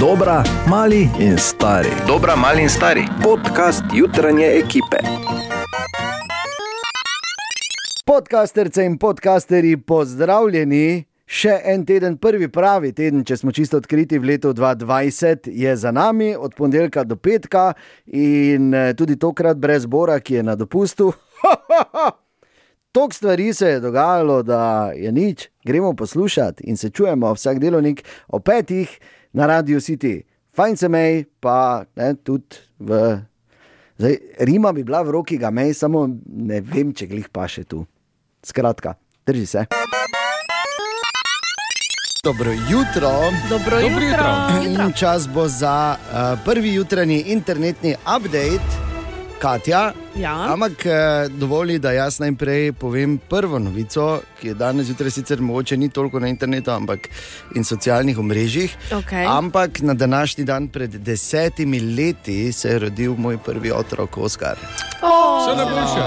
Dobra, mali in stari. Dobra, mali in stari. Podcast jutranje ekipe. Podcasterce in podcasteri, pozdravljeni. Še en teden, prvi pravi teden, če smo čisto odkriti v letu 2020, je za nami, od ponedeljka do petka in eh, tudi tokrat brez Bora, ki je na dopustu. Tok stvari se je dogajalo, da je nič, gremo poslušati in se čujemo vsak delovnik o petih na Radio City. Fajn se mej, pa ne, tudi v. Zdaj, Rima bi bila v roki ga mej, samo ne vem, če glih pa še tu. Skratka, drži se. Dobro jutro. Dobro Dobro jutro. jutro. In čas bo za uh, prvi jutranji internetni update, Katja. Ja. Ampak eh, dovoli, da jaz najprej povem prvo novico, ki je danes zjutraj sicer mogoče ni toliko na internetu ampak, in socialnih omrežjih. Okej. Ampak na današnji dan pred desetimi leti se je rodil moj prvi otrok, Oskar. Vse najboljše.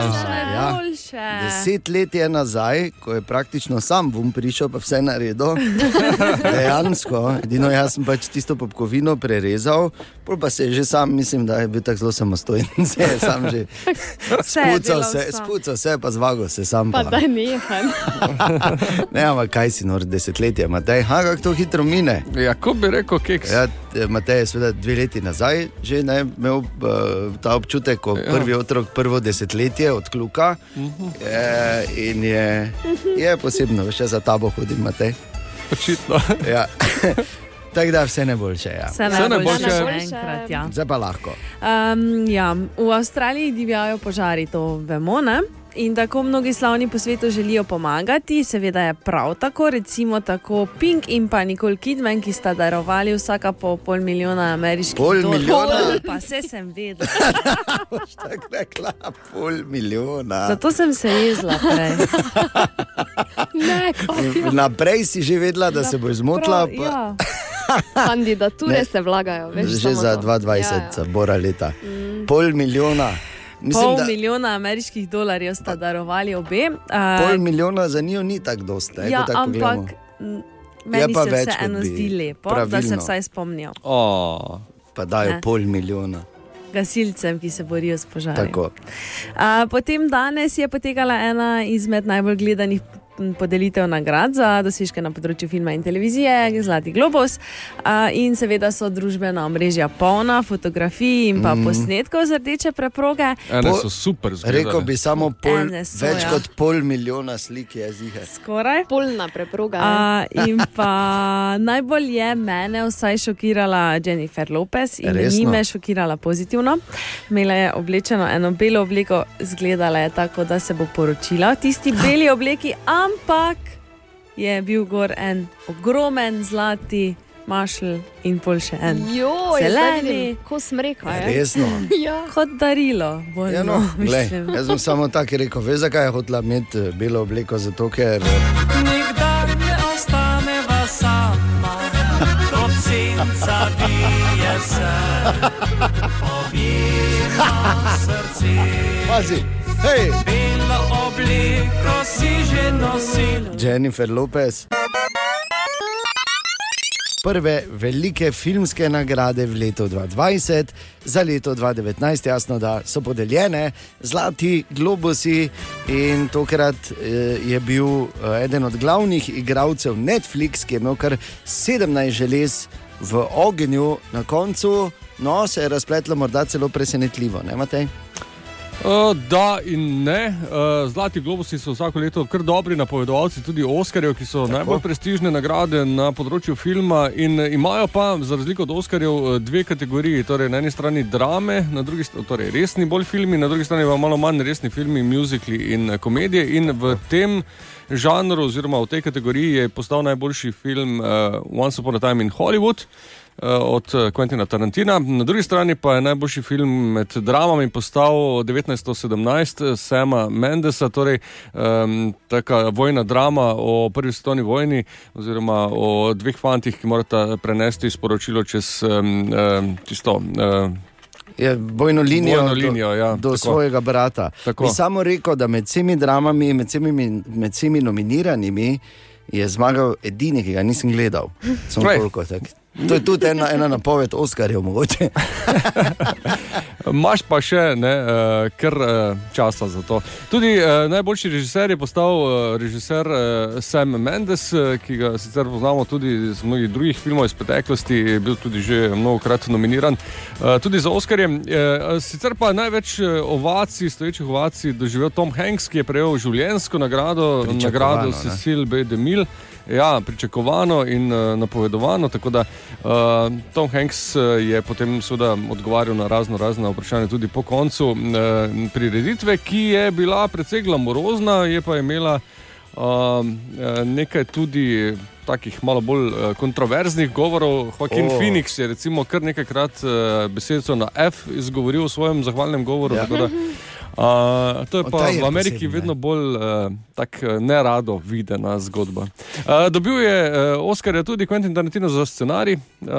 Ja. Deset let je nazaj, ko je praktično sam bom prišel, pa vse naredil. Dejansko, edino jaz sem pač tisto popkovino prerezal, pol pa se je že sam, mislim, da je bil tako zelo samostojen. Se je sam že spucal, delal se, sam. spucal se, pa zvagal se sam. Pa Pa. da nehaj. Ne, ampak kaj si nor desetletje, Matej, ha, kako to hitro mine. Ja, ko bi rekel, keks. Ja, eh, Matej je seveda dve leti nazaj že ne, imel uh, ta občutek, ko Ja. prvi otrok prvo desetletje odkluka uh -huh. e, in je, je posebno, še za tabo hodim, Matej. Očitno. Ja. Tako da vse najboljše. Ja. Vse Vse najboljše. najboljše. še enkrat, ja. Zdaj pa lahko. Um, ja, v Avstraliji divjajo požari, to vemo. Ne? In tako mnogi slavni po svetu želijo pomagati, seveda je prav tako, recimo tako Pink in pa Nicole Kidman, ki sta darovali vsaka po pol milijona ameriških Pol dolarjev. milijona? Pol, Pa vse sem vedela. Boš tako rekla, pol milijona. Zato sem se jezla prej. Ne, Naprej si že vedela, da se boš zmotila. Prav, Pa... ja. kandidature Ne. se vlagajo. Veš, Že samo za to. 2020, Ja, ja. bora leta. Mm. Pol milijona. Mislim, Pol da milijona ameriških dolarjev sta darovali obe. pol Uh, milijona za njo ni tako dosti. ja, ko tako ampak pogledamo. m, Je meni pa se vseeno zdi lepo, da se pravilno. vsaj spomnijo. Oh. Pa dajo Ne. pol milijona. Gasilcem, ki se borijo s. Uh, potem danes je potekala ena izmed najbolj gledanih podelitev nagrad za dosežke na področju filma in televizije, Zlati Globus. In seveda so družbena omrežja polna fotografij in pa mm. posnetkov z rdeče preproge. Ene so super zgledale. Rekel bi samo pol, so, več ja. kot pol milijona slik je zihe. Skoraj. Polna preproga. ja. Uh, in pa najbolj je mene vsaj šokirala Jennifer Lopez in Resno? ni me šokirala pozitivno. Imela je oblečeno eno belo obleko, izgledala je tako, da se bo poročila v tisti beli obleki, ampak je bil gor en ogromen zlati mašl in pol še en. Zdaj zeleni. Ko sem rekla. je. Resno. Ja. Kot darilo, bolj Ja, no, no, glej, jaz sem samo tako rekel, veš zakaj je hotela imeti eh, belo obleko, zato ker Nikdar ne ostaneva sama, kot senca vije se, objema srce. pazi, hej, Belo obliko si že nosil. Jennifer Lopez. Prve velike filmske nagrade v letu 2020, za leto 2019, jasno, da so podeljene, zlati globusi. In tokrat eh, je bil eh, eden od glavnih igralcev Netflix, ki je imel kar 17 želez v ognju, na koncu no, se je razpletlo morda celo presenetljivo. Ne, Matej? Uh, da in ne. Uh, Zlati globusi so vsako leto kar dobri napovedovalci, tudi Oskarjev, ki so Tako. najbolj prestižne nagrade na področju filma. In eh, imajo pa, za razliko od Oskarjev, dve kategoriji. Torej, na eni strani drame, na drugi strani torej resni bolj filmi, na drugi strani pa malo manj resni filmi, muzikli in komedije. In v tem žanru, oziroma v tej kategoriji, je postal najboljši film uh, Once Upon a Time in Hollywood. eh, od eh, Quentina Tarantina. Na drugi strani pa je najboljši film med dramami postal 1917 Sema Mendesa, torej um, taka vojna drama o prvi svetovni vojni oziroma o dveh fantih, ki morata prenesti sporočilo čez um, um, tisto. Um, Je bojno linijo, Bojno linijo, do, ja, do tako. svojega brata. Tako. Bi samo rekel, da med vsemi dramami, med vsemi, med vsemi nominiranimi je zmagal edini, ki ga nisem gledal. Glej. toliko. tak. To je tudi ena, ena napoved Oskarjev, mogoče. Maš pa še ne, uh, kar uh, časa za to. Tudi uh, najboljši režiser je postal uh, režiser uh, Sam Mendes, uh, ki ga sicer poznamo tudi iz mnogih drugih filmov iz preteklosti, je bil tudi že mnogokrat nominiran uh, tudi za Oskarje. Uh, sicer pa največ uh, ovacij, stoječih ovacij, doživel Tom Hanks, ki je prejel življenjsko nagrado, nagrado. Cecil B. DeMille. Ja, pričakovano in uh, napovedovano. Tako da uh, Tom Hanks uh, je potem seveda odgovarjal na razno razne vprašanja, tudi po koncu uh, prireditve, ki je bila precej glamurozna, je pa imela uh, nekaj tudi. Takih malo bolj kontroverznih govorov. Joaquin Oh. Phoenix je recimo kar nekajkrat besedico na F izgovoril v svojem zahvalnem govoru. Ja. Ja. Da, uh, to je pa je v Ameriki poseben, ne. vedno bolj uh, tak uh, nerado videna zgodba. Uh, dobil je uh, Oscarja tudi Quentin Tarantino za scenarij, uh,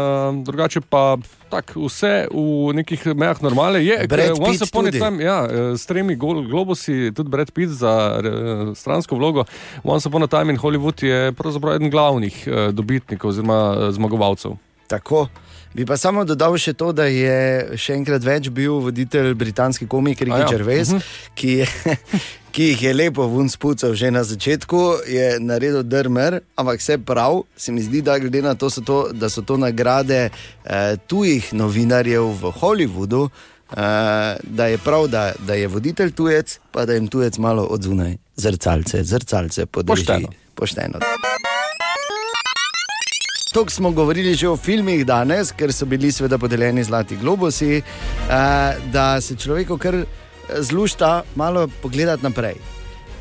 drugače pa tak, vse v nekih mejah normale. Je Brad eh, Once Upon a. Time, ja, eh, s tremi globusi, tudi Brad Pitt za uh, stransko vlogo. Once Upon a Time in Hollywood je pravzaprav eden glavnih uh, dobitnikov oziroma uh, zmagovalcev. Tako. Bi pa samo dodal še to, da je še enkrat več bil voditelj britanski komik Ricky A ja. Gervais, uh -huh. ki, je, ki jih je lepo vun spucal že na začetku, je naredil drmer, ampak vse prav, se mi zdi, da glede na to, so to da so to nagrade eh, tujih novinarjev v Hollywoodu. Uh, da je prav, da, da je voditelj tujec, pa da jim tujec malo odzunaj, zrcalce, zrcalce podrži. Pošteno. Pošteno. Tok smo govorili že o filmih danes, ker so bili seveda podeljeni zlati globusi, eh, da se človeku kar zlušta malo pogledati naprej.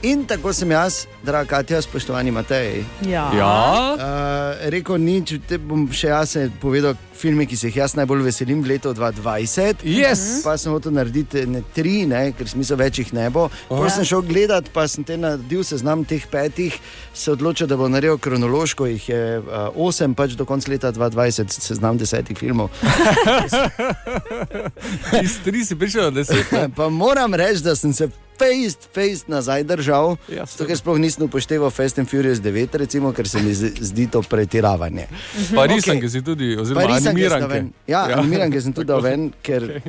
In tako sem jaz, draga Katja, spoštovani Matej. Ja. Ja, Uh, rekel nič, te bom še jaz povedal, filme, ki se jih jaz najbolj veselim v letu 2020. Yes. Pa sem hotel narediti ne, tri, ne, ker smisel več jih ne bo. Potem sem šel gledat, pa sem te naredil seznam teh petih, se odločil, da bo naredil kronološko, jih je uh, osem, pač do konca leta 2020, seznam desetih filmov. iz tri si prišel na deset. ne? pa moram reči, da sem se. Face, face nazaj držal, Ja, zato ker sploh nisem upošteval Fast and Furious 9, recimo, ker se mi zdi to pretiravanje. Pa risanke Okej. si tudi, oziroma sem dal animiranke. ven. Ja, ja. animiranke sem tudi dal ven, ker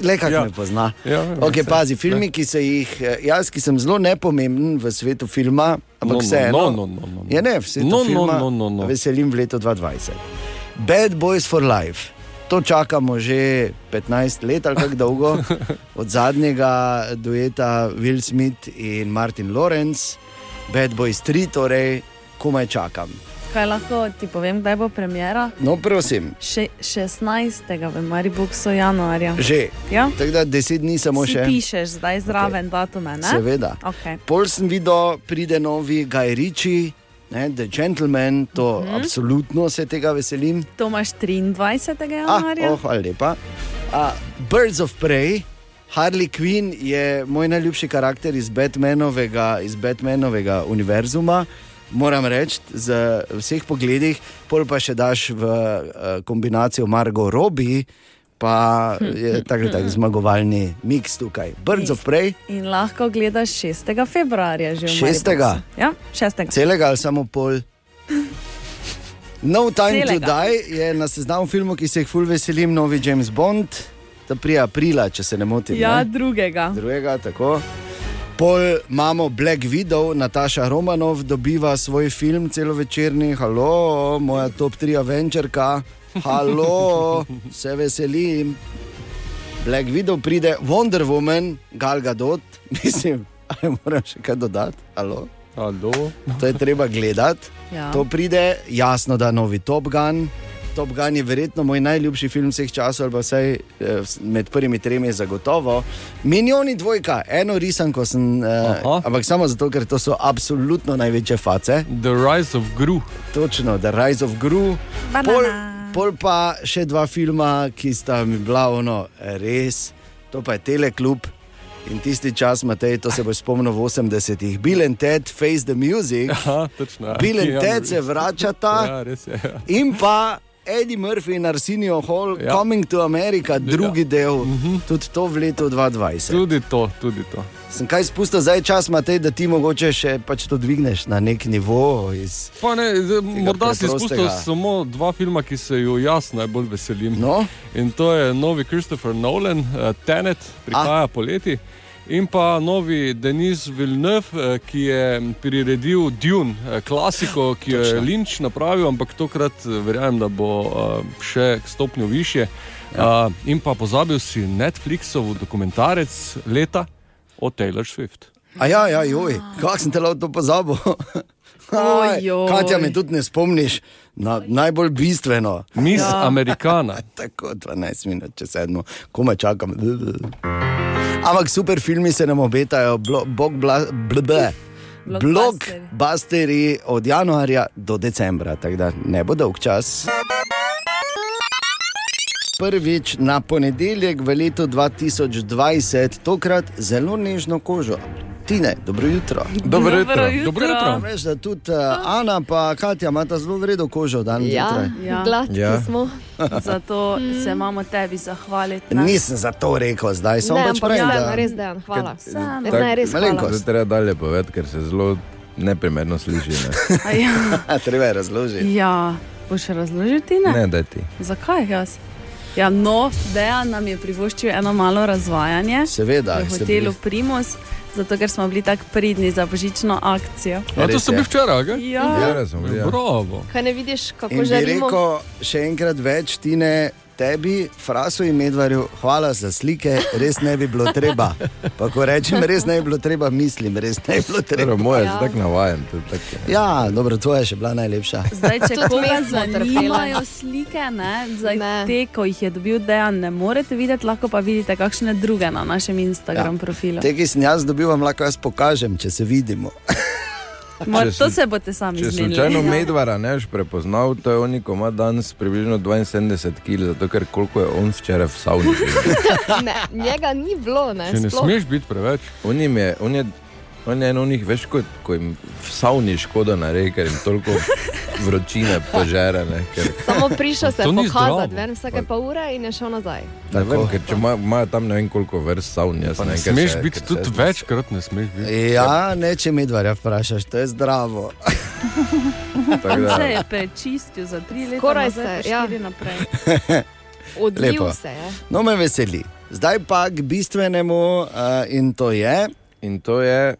le kako Ja. ja. me pozna. Ja, Okay, vse. pazi, filmi, ki se jih, eh, jaz, ki sem zelo nepomemben v svetu filma, ampak No, no, vseeno. no, no, no, no, no. Je ne, v svetu No, no, filma. no, no, no. Veselim v letu 2020. Bad Boys for Life. To čakamo že 15 let ali kako dolgo, od zadnjega dueta Will Smith in Martin Lawrence, Bad Boys 3, torej komaj čakam. Kaj lahko ti povem, kdaj bo premjera? No, prosim, Še 16. v Mariboku januarja. že. Ja? Tako da 10 dni samo Si še. pišeš zdaj zraven okay. datume, ne? Seveda. Okay. Pol sem videl, pride novi Guy Ritchie, ne, The Gentleman, to uh Mhm. -huh. absolutno se tega veselim. To imaš 23. Ah, januarja. oh, hvala lepa. Uh, Birds of Prey. Harley Quinn je moj najljubši karakter iz Batmanovega, iz Batmanovega univerzuma. Moram reči, z vseh pogledih, pol pa še daš v uh, kombinacijo Margo Robbie, pa je tako tak zmagovalni miks tukaj. Birds of Prey, In lahko gledaš 6. februarja že. Šestega? Mariboku. Ja, 6. celega ali samo pol. No Time to Celega. Die je na seznamu filmov, ki se jih ful veselim, novi James Bond, ta prija aprila, če se ne motim. Ja, ne? drugega. drugega, tako. Pol imamo Black Widow, Nataša Romanov dobiva svoj film celovečerni, halo, moja top 3 Avengerka, halo, se veselim. Black Widow pride, Wonder Woman, Gal Gadot, mislim, ali moram še kaj dodati, halo. Alo. To je treba gledati. Ja. To pride, jasno, da novi Top Gun. Top Gun je verjetno moj najljubši film vseh časov, ali pa vsaj eh, med prvimi tremi zagotovo. Minioni dvojka, eno risanko sem, eh, Aha. ampak samo zato, ker to so absolutno največje face. The Rise of Gru. Točno, The Rise of Gru. Banana. Pol, pol pa še dva filma, ki sta mi bila ono res, to pa je Teleklub. In tisti čas, Matej, to se bo spomnil v 80-ih. Bill and Ted, Face the Music. Aha, točno. ja. Bill and Ja, Ted se vračata. Ja, res je. Ja. In pa Eddie Murphy in Arsenio Hall, Ja. ja. Coming to America, drugi ja. del, uh -huh. tudi to v letu 2020. Tudi to, tudi to. Sem kaj spustil zdaj čas, Matej, da ti mogoče še pač to dvigneš na nek nivo. Ne, zdaj, morda si spustil samo dva filma, ki se ju jaz najbolj veselim. No, In to je novi Christopher Nolan, uh, Tenet, prihaja poleti. In pa novi Denis Villeneuve, eh, ki je priredil Dune, eh, klasiko, ki jo je. Lynch napravil, ampak tokrat eh, verjamem, da bo še stopnjo više. Ja. In pa pozabil si Netflixov dokumentarec leta o Taylor Swift. a ja, ja, joj, kako sem te lahko to pozabil. Aj, Ojoj. Katja, me tudi ne spomniš na najbolj bistveno. Miss ja. Americana. Tako 12 minut, če sedmo, komaj čakam. Ampak super filmi se nam obetajo, bog bla, blbe. Blog busteri od januarja do decembra, tako da ne bo dolg čas. Prvič na ponedeljek v letu 2020, tokrat zelo nežno kožo. Tine, dobro jutro. Dobro jutro. Dobro jutro. Veš, da tudi uh, Ana in Katja imata zelo vredno kožo dan Ja, zjutraj. Ja. gladki Ja. smo. Zato se imamo tebi zahvaliti. ne? Nisem za to rekel zdaj, Ne, pač vseeno, da res dejan, hvala. Vseeno. Ne, ne, res hvala. Zdaj treba dalje povedati, ker se zelo neprimerno sliši. Ne, A Ja, treba je razložiti. ja. boš razložiti? Ne? ne da ti. Zakaj jaz? Ja, no, Dejan nam je privoščil eno malo razvajanje Seveda, v hotelu bili- Primus, zato ker smo bili tako pridni za božično akcijo. A to ste je. bili včeraj, kaj? Ja, Ja, razumem. Ja. Bravo. Kaj ne vidiš, kako bi želimo? rekel še enkrat več, Tine, tebi, Frasu in Medvarju, hvala za slike, res ne bi bilo treba. Pa ko rečem, res ne bi bilo treba, mislim, res ne bi bilo Dobro, treba. moje je Ja. tako navajen. tako- Ja, dobro, tvoja je še bila najlepša. Zdaj, če koga zanimajo slike, ne, zdaj, Ne. te, ko jih je dobil Dejan, ne morete videti, lahko pa vidite kakšne druge na našem Instagram ja. profilu. Te, ki sem jaz dobil, vam lahko jaz pokažem, če se vidimo. Mor, to se boste sami Če zmenili. slučajno Medvara ne boš prepoznal, to je on, ko ima danes približno 72 kg, zato ker koliko je on včeraj v savni. Ne, njega ni bilo, ne. Če ne smeš biti preveč. On, je, on, je, on je eno njih, veš, kot ko jim v savni škoda naredi, ker jim toliko vročine požere. Ne, ker, Samo prišel se To ni pokazati, zdravo. ven vsake pa ure in je šel nazaj. ne vem, ker če ima- imajo tam ne vem koliko vrst savn, jaz ne ne smeš se- biti tudi se- večkrat, ne smeš biti. Ja, ne, če Medvarja vprašaš, to je zdravo. Tako da- Se je prečistil za tri leta, Skoraj se, pa ja. naprej. Odliv Lepo. se je. No, me veseli. Zdaj pa k bistvenemu uh, in to je, In to je,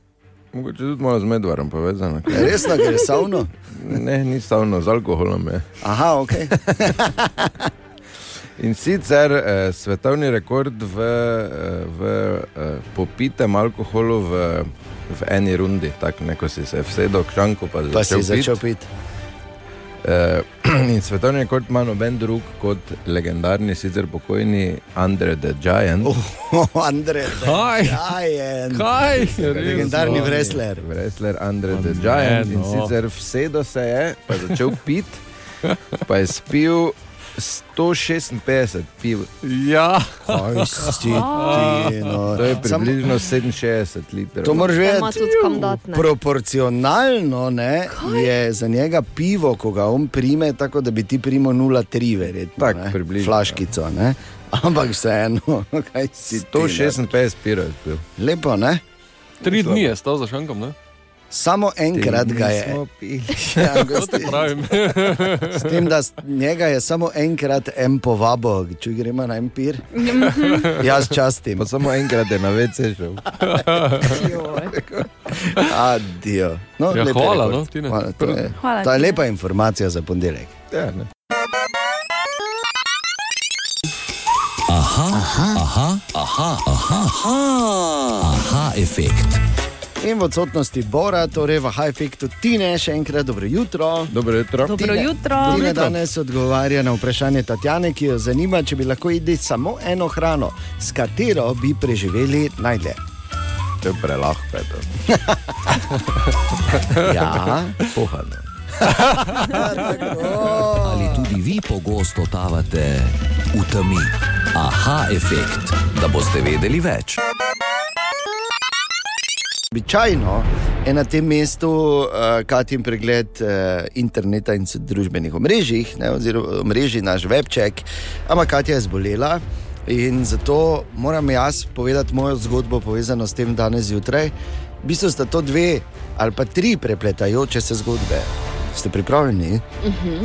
mogoče tudi malo z medvarom povezano. ker- resno, ker je savno. Ne, ni stavno, z alkoholom je. Aha, ok. In sicer eh, svetovni rekord v, eh, v eh, popitem alkoholu v, v eni rundi, tako neko si se vsedel k šanku, pa, Pa si začel začel pit. piti. Eh, in svetovni rekord ima noben drug kot legendarni, sicer pokojni Andre the Giant. Oh, Andrej, Kaj? Giant. Kaj? Legendarni Resno. wrestler. Wrestler Andre the Ne, Giant. In no. sicer vsedo se je, pa je začel pit, pa je spil 156 piv. Ja, Kaj si ti? No. To je približno 67 litrov. To moraš vedeti. Proporcionalno ne, je za njega pivo, ko ga on prime, tako da bi ti primo 0,3, verjetno. Tak, ne, približno, Flaškico, ne. Ampak vseeno, kaj si ti? ne? 156 pirov je spil. Lepo, ne? tri dni je stal za šankom, ne? Samo enkrat ga je. Ja, pravim. s tem, da njega je samo enkrat en povabo, če gremo na empir. Jaz častim. Pa samo enkrat je na WC šel. Adijo. No, Ja, hvala, no, Tine. Hvala, to je, Hvala, to je lepa informacija za ponedeljek. Ja, ne. Aha, efekt. In v odsotnosti Bora, torej v high-efektu Tine, še enkrat dobro jutro. Dobro jutro. Dobro Tine- jutro. Tine danes odgovarja na vprašanje Tatjane, ki jo zanima, če bi lahko jedli samo eno hrano, s katero bi preživeli najdlje. To je prelahko. je to. Ja, Pohano. Ali tudi vi pogosto totavate v temi? Aha, efekt, da boste vedeli več. Običajno je na tem mestu uh, Katin pregled uh, interneta in družbenih omrežij, ne, oziroma omrežij naš webček, ampak Katja je zbolela. In zato moram jaz povedati mojo zgodbo, povezano s tem danes zjutraj. V bistvu sta to dve ali pa tri prepletajoče se zgodbe. Ste pripravljeni?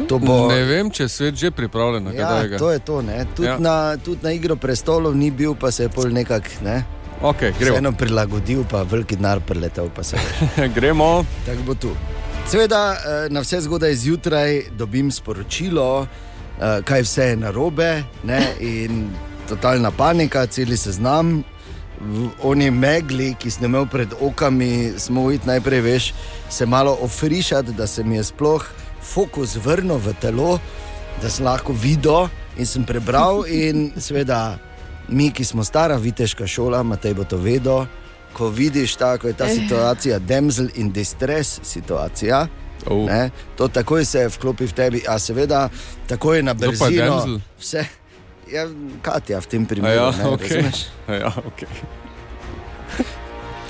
To bo. Ne vem, če je svet že pripravljen Ja, to je to. ne. Tudi, Ja. ja. na, tudi na igro prestolov ni bil, pa se je pol nekako ne, Okay, gremo. vseeno prilagodil, pa veliki denar preletel. Pa se veš. gremo. Tako bo tu. Seveda, eh, na vse zgodaj zjutraj dobim sporočilo, eh, kaj vse je narobe, ne, in totalna panika, celi seznam. V oni megli, ki sem imel pred okami, smo ujeli najprej, veš, se malo ofrišati, da se mi je sploh fokus vrnil v telo, da sem lahko videl in sem prebral. In seveda, mi, ki smo stara viteška šola, Matej bo to vedel. Ko vidiš tako, je ta Eh. situacija, demzel in distress situacija. Oh. Ne, to takoj se vklopi v tebi, a seveda, takoj na pa je brzino. damsel? Vse, ja, Katja v tem primeru. Ja, ne, okay. razumeš? ja, okay.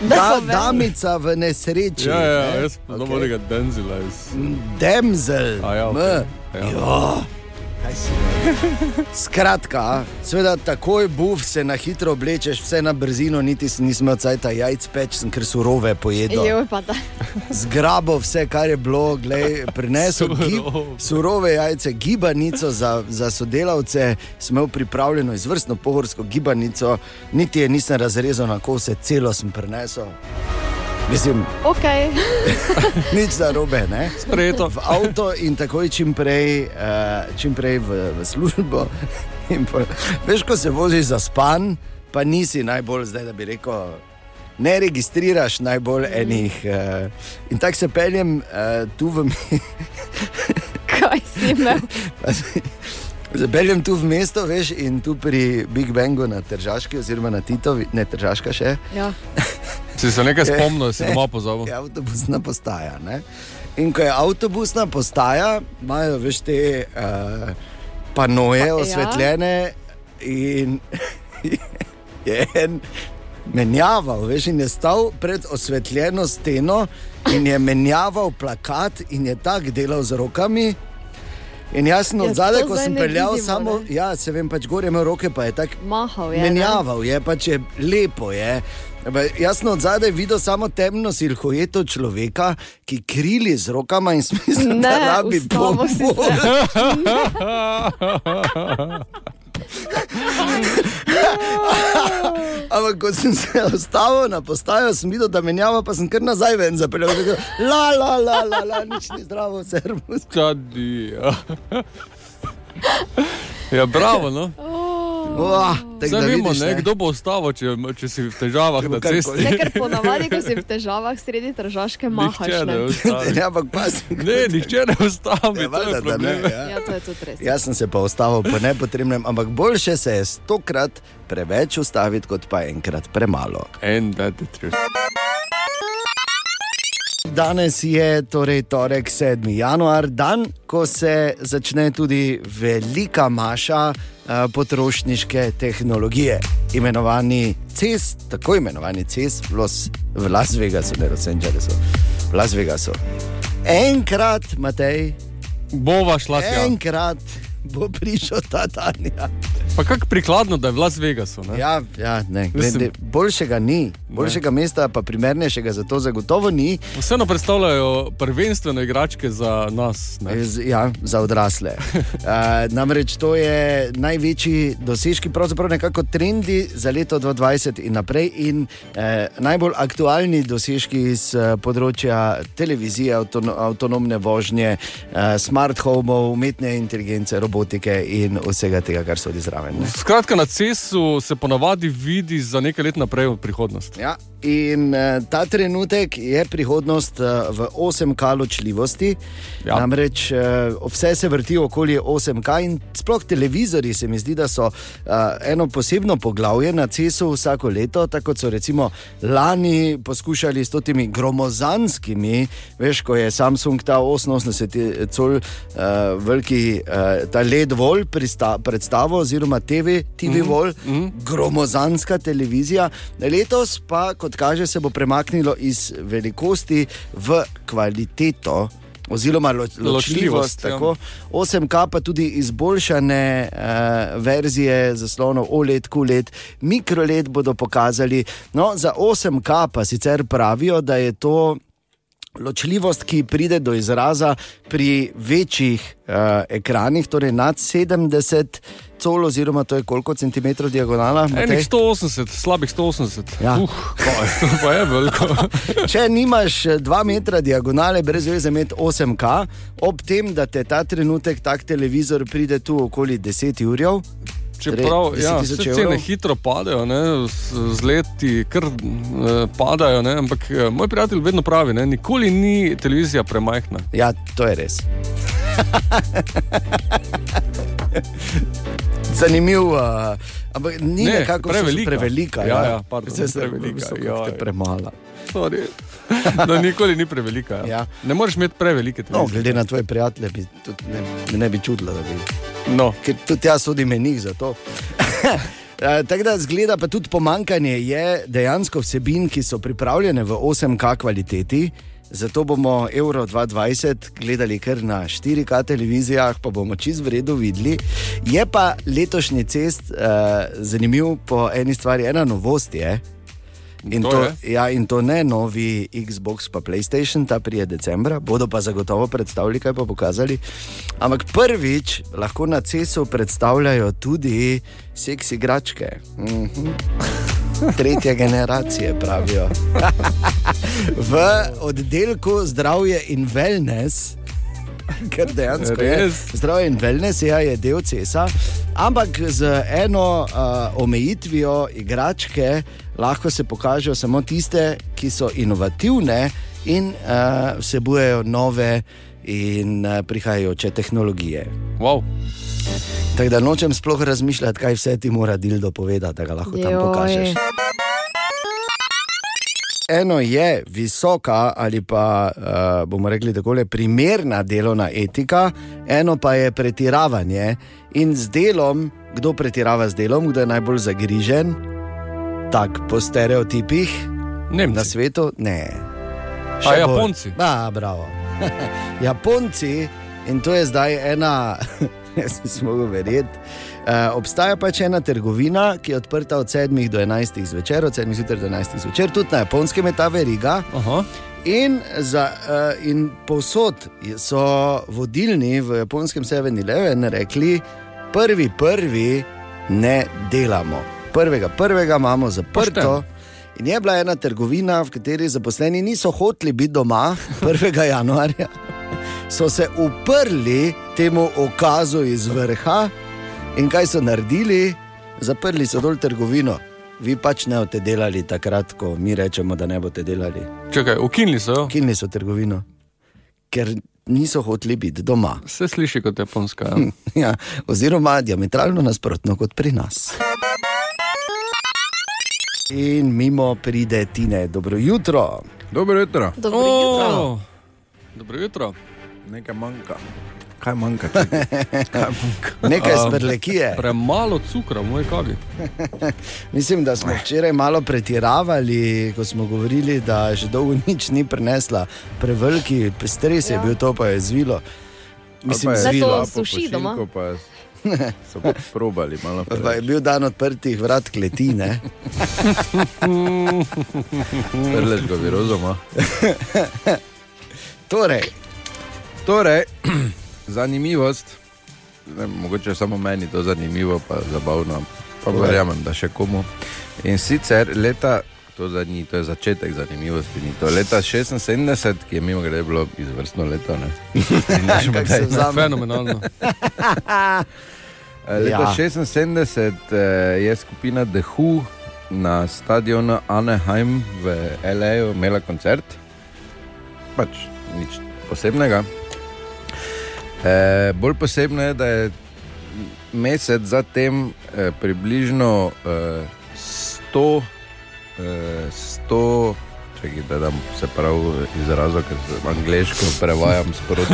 Da, damica v nesreči. ja, ja, ne, jaz poznam okay. onega Denzila. Iz... Demzel. A ja, M. okay. ja. Jo? Skratka, seveda takoj buf se na hitro oblečeš, vse na brzino, niti si nisem imel cajta jajc peč, sem ker surove pojedel. Zgrabo vse, kar je bilo, glej, prinesel gib, Surove. surove jajce, gibanico za, za sodelavce, sem imel pripravljeno izvrstno pohorsko gibanico, niti je nisem razrezal na kose, celo sem prinesel. Mislim, Ok, nič za robe, ne? Sprejeto. v avto in takoj čim prej, uh, čim prej v, v službo. In pol, veš, ko se voziš za span, pa nisi najbolj zdaj, da bi rekel. Ne registriraš najbolj enih. Uh, in tako se peljem uh, tu v mestu. kaj si imel? Zapeljem tu v mesto, veš, in tu pri Big Bangu na Tržaški, oziroma na Titovi, ne Tržaška še. Ja. Si se nekaj spomnil, si doma pozabil. Je avtobusna postaja. Ne? In ko je avtobusna postaja, imajo veš te uh, panoje Pa- ja. osvetljene in je en menjaval, veš, in je stal pred osvetljeno steno in je menjaval plakat in je tako delal z rokami. In jaz sem Ja, od zadaj, to ko sem ne peljal, vidimo, samo, ne. ja, se vem, pač gor je imel roke, pa je tako Mahal je. ne? menjaval, je pač je lepo. Je. Jaz sem od zadaj videl samo temno silhueto človeka, ki krili z rokama in smisel, da Ne, rabi si se. pomoč. Ampak ko sem se ustavil na postajo, sem videl, da menjava, pa sem kar nazaj ven zapeljal. Rekel, La, la, la, la, la, nič ni zdravo, servus. Čadi. Ja. ja, bravo. No. Tako Zdaj da vemo, vidiš, ne, kdo bo ostalo, če, če si v težavah na cesti. Ne, ker ponavadi, ko si v težavah sredi tržaške, mahaš. Ne Ne? Ja, ampak pazi. Ne, nihče ne ustavi, Ja, to je valjda, da ne, ja. Ja, to je tudi res. Jaz sem se pa ustavil po nepotrebnem, ampak boljše se je stokrat preveč ustaviti, kot pa enkrat premalo. And that the truth. Danes je torej torek 7. januar, dan, ko se začne tudi velika maša eh, potrošniške tehnologije, imenovani CES, tako imenovani CES v Las Vegasu, ne Los Angelesu, v Las Vegasu. Enkrat, Matej, Bova šla tja. enkrat bo prišel ta dan. Ja. Pa kako prikladno, da je v Las Vegasu. Ne? Ja, ja ne, glede, boljšega ni, boljšega mesta, pa primernejšega za to zagotovo ni. Vseeno predstavljajo prvenstveno igračke za nas. Ne? Z- Ja, za odrasle. Uh, namreč to je največji dosežek, pravzaprav nekako trendi za leto 2020 in naprej, in eh, najbolj aktualni dosežki iz eh, področja televizije, avtono, avtonomne vožnje, eh, smart homov, umetne inteligence, robotike in vsega tega, kar sodi zraven. ne. Skratka, na cestu se ponavadi vidi za nekaj let naprej v prihodnost. Ja, in uh, ta trenutek je prihodnost uh, v 8K ločljivosti. Ja. Namreč uh, vse se vrti okoli 8K in sploh televizori se mi zdi, da so uh, eno posebno poglavje na CES-u vsako leto, tako so recimo lani poskušali s temi gromozanskimi, veš, ko je Samsung ta 88 col uh, veliki uh, ta LED vol predstavo oziroma TV, TV mm -hmm. vol, mm -hmm. gromozanska televizija. Letos pa, kot kot kaže, se bo premaknilo iz velikosti v kvaliteto. Oziroma, lo, ločljivost. Ločljivost, ja. tako. 8K pa tudi izboljšane uh, verzije zaslonov OLED, QLED, mikroled bodo pokazali. No, za 8K pa sicer pravijo, da je to ločljivost, ki pride do izraza pri večjih uh, ekranih, torej nad 70 col, oziroma to je koliko centimetrov diagonala. Enih 180, slabih 180. Ja. Uh, pa, to pa je veliko. Če nimaš 2 metra diagonale, brez veze imeti 8K, ob tem, da te ta trenutek tak televizor pride tu okoli 10 ur. Čeprav ja, 10 vse tisoč cene evrov. hitro padajo, ne, z, leti kar eh, padajo. Ne, ampak eh, moj prijatelj vedno pravi, da nikoli ni televizija premajhna. Ja, to je res. Zanimiv, uh, ampak ni Ne, nekako prevelika. prevelika. Ja, ja, pardon, Zdaj se prevelika, visoka, ja, kot je ja. premala. Sorry. Da nikoli ni prevelika. Ja. Ja. Ne moreš imeti prevelike No, televizije. glede na tvoje prijatelje, bi tudi ne, ne bi čutila, da bi. No. Ker tudi jaz sodim menih za to. Eh, Tako da zgleda pa tudi pomankanje je dejansko vsebin, ki so pripravljene v 8K kvaliteti. Zato bomo Euro 2020 gledali kar na 4K televizijah, pa bomo čez vredo videli. Je pa letošnji cest uh, zanimiv po eni stvari, ena novost je. In To to, ja, in to ne novi Xbox, pa PlayStation, ta prije decembra, bodo pa zagotovo predstavili, kaj pa pokazali. Ampak prvič lahko na CES-u predstavljajo tudi seks igračke. Mhm. Tretje generacije pravijo. v oddelku zdravje in wellness. Ker dejansko je zdravje in wellness ja, je del CESA, ampak z eno uh, omejitvijo igračke lahko se pokažejo samo tiste, ki so inovativne in uh, vsebujejo nove in uh, prihajajoče tehnologije. Wow. Tako da nočem sploh razmišljati, kaj vse ti mora Dildo povedati, da ga lahko tam Joj. pokažeš. Eno je visoka ali pa uh, bomo rekli tako, primerna delovna etika, eno pa je pretiravanje. In z delom, kdo pretirava z delom, kdo je najbolj zagrižen, tako po stereotipih na Nemci. svetu, ne. A Še bolj. Japonci? Da, bravo. Japonci, in to je zdaj ena, jaz nisem mogel verjeti. Uh, obstaja pač ena trgovina, ki je odprta od 7 do 11 zvečer, od 7 zjutraj do 11 zvečer, tudi na japonskem je ta veriga. Aha. In, za, uh, in povsod so vodilni v japonskem 7-Eleven rekli, prvi, prvi ne delamo. Prvega, prvega imamo zaprto. In je bila ena trgovina, v kateri zaposleni niso hoteli biti doma 1. januarja, so se uprli temu okazu iz vrha in kaj so naredili? Zaprli so dol trgovino. Vi pač ne boste delali takrat, ko mi rečemo, da ne boste delali. Čakaj, ukinili so jo. Ukinili so trgovino, ker niso hoteli biti doma. Vse sliši kot japonska. Ja. Ja, oziroma diametralno nasprotno kot pri nas. In mimo pride Tine, dobro jutro. Dobro jutro. Dobro jutro. Oh, Dobro jutro. Nekaj manjka. Kaj manjka? Kaj manjka? Nekaj Um, sprlekije. Premalo cukra, moj kavi. Mislim, da smo včeraj malo pretiravali, ko smo govorili, da že dolgo nič ni prenesla. Preveliki stres je Ja. bil to, pa je zvilo. Mislim, pa je zvilo. po suši doma. So pa probali malo Pa je bil dan odprtih vrat kletine. Prlečko virozoma. Torej, Torej, zanimivost, ne, mogoče samo meni to zanimivo, pa zabavno, pa Povej. verjamem, da še komu. In sicer leta, to, za, ni, to je začetek zanimivosti, ni to leta 76, ki je mimo grede bilo izvrstno leto. ne. Model. vzame. Fenomenalno. Eh, Leta Ja. ja. 76 eh, je skupina The Who na stadionu Anaheim v L.A. imela koncert, pač nič posebnega. E, bolj posebno je, da je mesec zatem e, približno e, 100, e, 100 čakaj, da dam se prav izrazil, ker angliško prevajam sproti.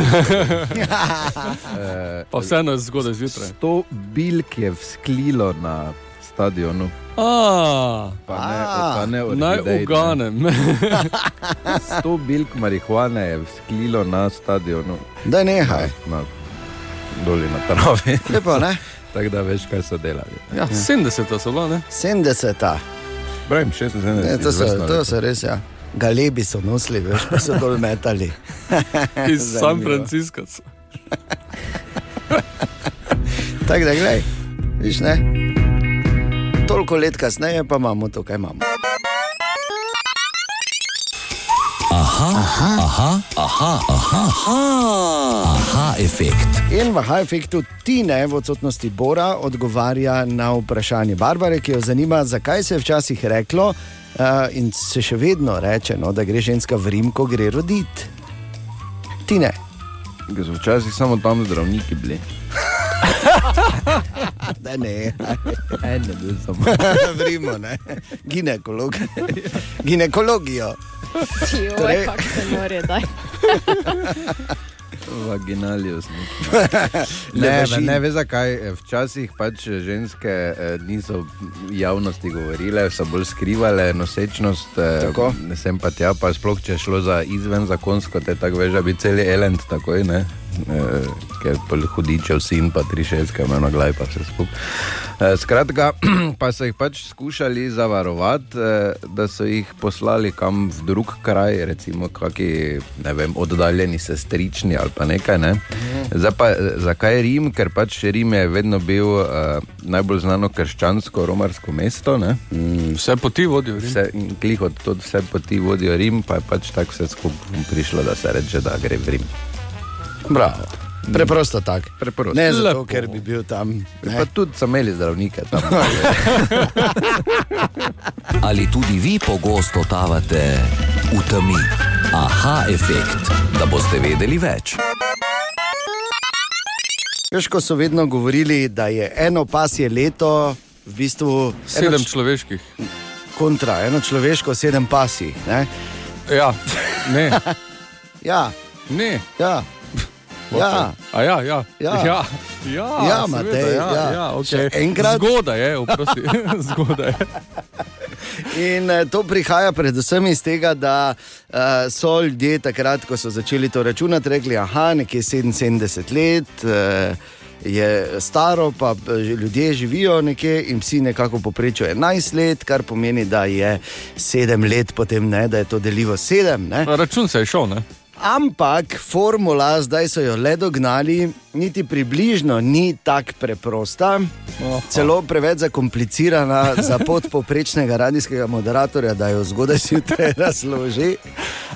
e, Pa vseeno je zgodaj zjutraj. 100 bilk je vzklilo na stadionu. A, Pa ne, pa ne naj ne. uganem. 100 bilk marihuane je vzklilo na stadionu, Da nehaj. na, doli na travi. Lepo, ne? Tako da veš, kaj so delali. Ja, 70 so bila, ne? 70. Pravim, 76. Ne, to, so, izvrstno to so res, ja. Galebi so nosili, veš, pa so dol metali. Iz San. Francisca. Tako da, gledaj, viš ne. Toliko let kasneje pa imamo to, kaj imamo. Aha, aha, aha, aha, aha, aha, efekt. In v Hajfektu Tine v odsotnosti Bora odgovarja na vprašanje Barbare, ki jo zanima, zakaj se je včasih reklo uh, in se še vedno reče, no, da gre ženska v Rim, ko gre roditi. Tine. Ker so včasih samo tam zdravniki bili. Da ne, En je bil samo. v Rimu, ne. Ginekolog. Ginekologijo. Ti, oj, Torej- kako se more, daj. Vaginalius. Ne, Ne, ne, ne veš zakaj. eh, Včasih pač ženske eh, niso javnosti govorile, so bolj skrivale nosečnost. eh, Tako. Ne sem pa tja, pa sploh če šlo za izven zakonsko, te tako veš, da bi cel elend takoj, ne. Eh, Ker hudičev sin, pa tri šestke, eno glaj pa vse skupaj. Eh, Skratka, pa so jih pač skušali zavarovati, eh, da so jih poslali kam v drug kraj, recimo kaki, ne vem, oddaljeni sestrični ali pa nekaj. Ne? Zdaj pa, eh, zakaj Rim? Ker pač Rim je vedno bil uh, najbolj znano krščansko romarsko mesto. Ne? Vse poti vodijo. Rim. Vse, klih od tod vse poti vodijo Rim, pa je pač tako vse skupaj prišlo, da se reče, da gre v Rim. Bravo. Preprosto tako. Preprosto. Ne zato, Lepo. ker bi bil tam. Pa Ne. tudi so imeli zdravnike tam. Ali tudi vi pogosto totavate v temi? Aha, efekt, da boste vedeli več. Veš, ko so vedno govorili, da je eno pasje leto, v bistvu Sedem eno č- človeških. kontra, eno človeško, sedem pasij. Ne? Ja, ne, Ja, ne. ja. Ja, A ja, ja. Ja. ja. Ja, Ja, Matej, ja, ja. ja, okay. enkrat? Zgodaj je, oprosti. Zgodaj. In eh, to prihaja predvsem iz tega, da uh, so ljudje takrat, ko so začeli to računati, rekli, da je nekje 77 let. Uh, Je staro, pa ljudje živijo nekje in vsi nekako poprečujejo 11 let, kar pomeni, da je 7 let, potem ne, da je to deljivo 7. Ne? Račun se je šel, ne? Ampak formula, zdaj so jo le dognali, niti približno ni tako preprosta, celo preveč zakomplicirana za podpoprečnega radijskega moderatorja, da jo zgodaj zjutraj razloži.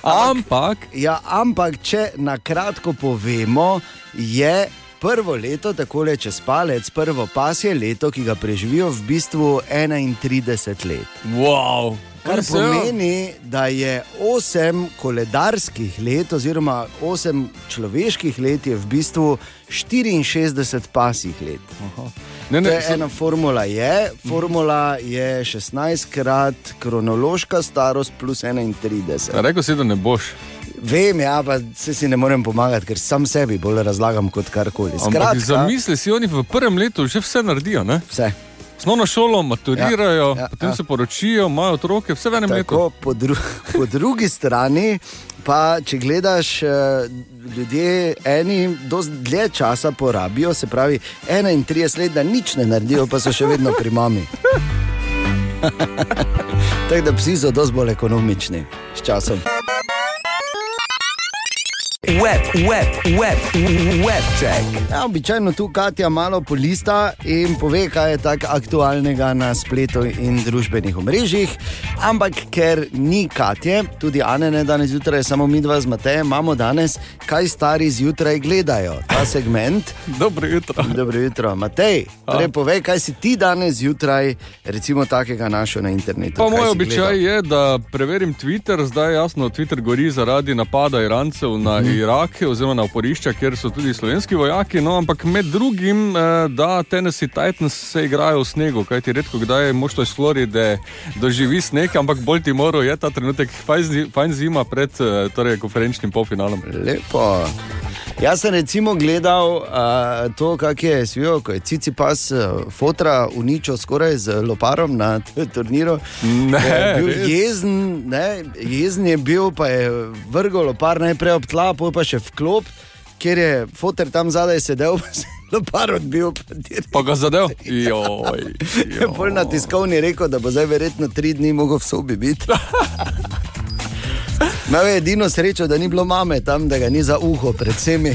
Ampak, Ja, ampak, če na kratko povemo, je prvo leto, tako le čez palec, prvo pasje leto, ki ga preživijo v bistvu 31 let. wow. Kar ja. pomeni, da je 8 koledarskih let, oziroma 8 človeških let, je v bistvu 64 pasjih let. Ne, To ne, je ena formula, je. formula je 16 krat kronološka starost plus 31. Rekel si, da ne boš. Vem, ja, pa se si ne morem pomagati, ker sam sebi bolj razlagam kot karkoli. Skratka, zamisli si, oni v prvem letu že vse naredijo. Ne? vse. Osnovno šolo maturirajo, Ja, ja, potem ja. se poročijo, imajo otroke, vse v enem letu. Po, dru po drugi strani, pa če gledaš, eh, ljudje eni dlje časa porabijo, se pravi 31 let, da nič ne naredijo, pa so še vedno pri mami. Tako da psi so dosti bolj ekonomični s časom. Web, web, web, web check. Ja, običajno tu Katja malo polista in pove, kaj je tako aktualnega na spletu in družbenih omrežjih. Ampak ker ni Katje, tudi Ane ne danes zjutraj, samo mi dva z Matejem, imamo danes, kaj stari zjutraj gledajo. Ta segment. Dobro jutro. Dobro jutro, Matej. Torej, povej, kaj si ti danes zjutraj, recimo, takega našel na internetu. Pa moj običaj gledal? je, da preverim Twitter. Zdaj jasno, Twitter gori zaradi napada Irancev na Mhm. Irak oziroma na oporišča, kjer so tudi slovenski vojaki. No, ampak med drugim, eh, da Tennessee Titans se igrajo v snegu, kajti redko kdaj moštvo iz Floride doživi sneg, ampak bolj ti moro je ta trenutek fajn zi- fajn zima pred eh, torej, konferenčnim polfinalom. Lepo. Jaz sem recimo gledal uh, to, kako je svijo, ko je Cici pas uh, fotra uničil skoraj z loparom na turniru. Ne, je bil res? jezen, ne, jezen je bil, pa je vrgel lopar najprej ob tla, potem pa še v klop, kjer je fotor tam zadaj sedel, lopar odbil. pa. Pa ga zadev? Joj, Je bolj na tiskovni rekel, da bo zdaj verjetno tri dni mogel v sobi biti. Imel je edino srečo, da ni bilo mame tam, da ga ni za uho, predvsem.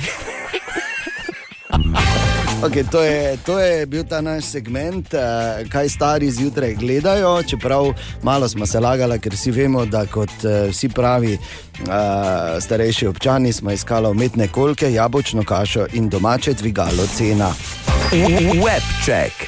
Okay, to, je, to je bil ta naš segment, uh, kaj stari zjutraj gledajo. Čeprav malo smo se lagali, ker vsi vemo, da kot uh, vsi pravi uh, starejši občani smo iskali umetne kolke, jabolčno kašo in domače dvigalo cena. Webček.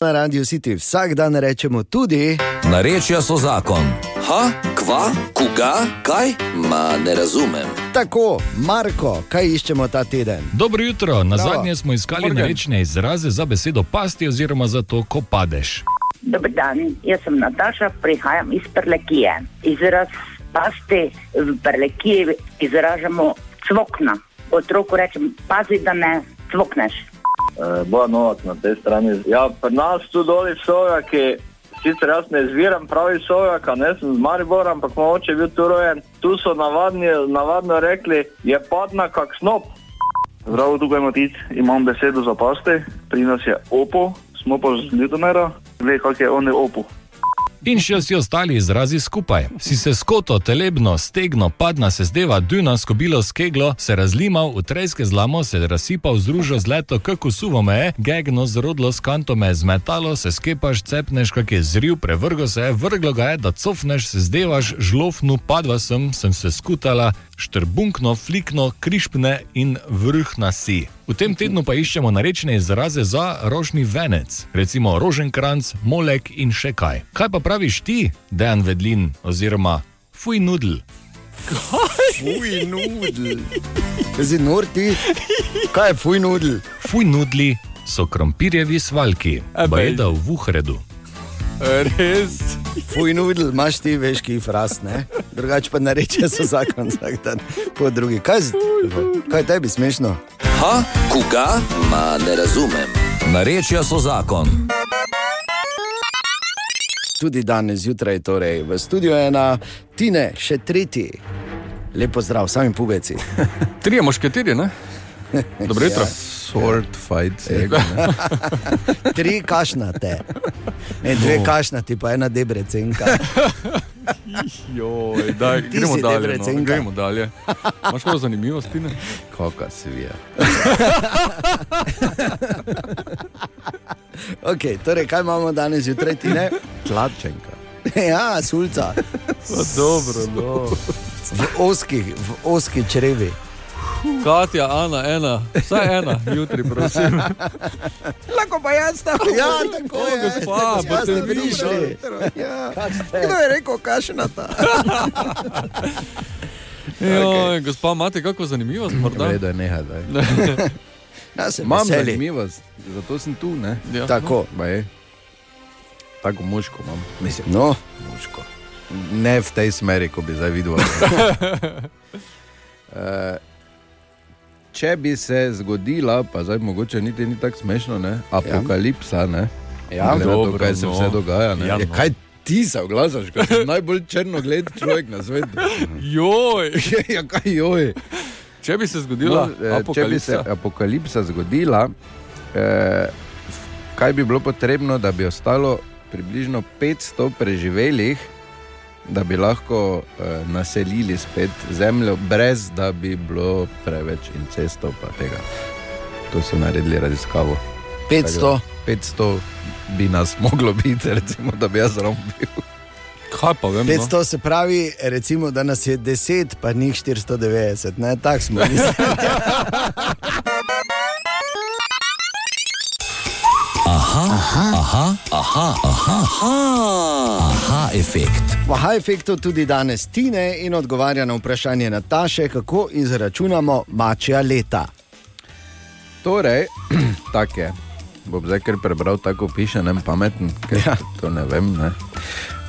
Na radiju City vsak dan rečemo tudi. Narečja so zakon. Ha, kva, koga, kaj? Ma ne razumem. Tako, Marko, kaj iščemo ta teden? Dobro jutro, na zadnje smo iskali rečne izraze za besedo pasti oziroma za to, ko padeš. Dober dan, jaz sem Nataša, prihajam iz Prlekije. Izraz pasti v Prlekiji izražamo cvokna. Otroku rečem, pazi, da ne cvokneš. Boja Novak na tej strani. Ja, pri nas tu dol iz Sovjaki, sicer jaz ne izviram pravi Sovjaka, ne sem z Maribora, ampak moj oče je bil tu rojen. Tu so navadni, navadno rekli, je padna kak snop. Zdravo, tukaj Matic, imam besedo za paste, pri nas je opo, smo pa z Ljudomera, ve, kak je on je opo. In še vsi ostali izrazi skupaj. Si se skoto, telebno, stegno, padna se zdeva, duna, skobilo, skeglo, se razlimal, v trejske zlamo, se razsipal, združil z leto, kako suvo me je, gegno, zrodlo, skanto me je zmetalo, se skepaš, cepneš, kak je zril, prevrgo se je, vrglo ga je, da cofneš, se zdevaš, žlofnu, padva sem, sem se skutala, štrbunkno, flikno, krišpne in vrhna si. V tem tednu pa iščemo narečne izraze za rožni venec, recimo roženkranc, molek in še kaj. Kaj pa praviš ti, Dejan Vedlin oziroma fuj nudl? Fuj, nudl. Zdaj, nor ti, kaj je fuj nudl? Fuj nudli so krompirjevi svalki, bajda v Vuhredu. Res. Fuj nudl, imaš ti veš, ki frast, ne? Drugače pa nareče so zakon vsak dan po drugi. Kaj, z- kaj je tebi smešno? Ha, koga? Ma ne razumem. Narečja so zakon. Tudi danes zjutraj, torej v studiu ena, Tine, še tretji. Lepo zdrav, sami pubeci. Trije mošketiri, ne? Dobro jutro. Sword fight. Ego, Tri kašnate. Ne, dve kašnati, pa ena debrecenka. Joj, daj, gremo dalje. No. Gremo dalje. Imaš kako zanimivosti? Ne? Kaka si je. Okay, torej, kaj imamo danes zjutraj, Tine? Tlačenka. Ja, sulca. Pa dobro, no. V oskih, v oski črevi. Katja, Ana, ena, vsaj ena, jutri, prosim. Lahko pa jaz tam. Ja, tako je. gospa, Ja, boste ste vi prišli. Ja. Kdo je rekel, kašnata? Joj, gospa, imate kako zanimivost, morda? Redo je nehaj, daj. Ja, se Imam veseli. zanimivost, zato sem tu, ne? Ja. Tako. Ba je. Tako muško imam. Mislim, No, muško. Ne v tej smeri, ko bi zdaj videl. Eh, Če bi se zgodila, pa zdaj mogoče niti ni tako smešno, ne? apokalipsa, ne? Ja, Glede na to, dobro, kaj se no. vse dogaja. Ne? Ja, Ja, no. kaj ti se oglašaš, kot najbolj črnogled človek na svetu? Joj, ja, kaj joj. če bi se zgodila No, eh, če bi se apokalipsa. apokalipsa zgodila, eh, kaj bi bilo potrebno, da bi ostalo približno 500 preživelih, da bi lahko eh, naselili spet zemljo, brez da bi bilo preveč incestov. pa tega. To so naredili raziskavo. 500. 500 bi nas moglo biti, recimo, da bi jaz rom bil. Kaj pa vem? No? 500 se pravi, recimo, da nas je 10, pa njih 490, ne, tako smo Aha, aha, aha, aha, aha, aha, efekt. V Aha efektu tudi danes Tine in odgovarja na vprašanje Nataše, kako izračunamo mačja leta. Torej, tako je. Bom zdaj kar prebral, tako piše, ne pameten, ker ja. to ne vem. Ne.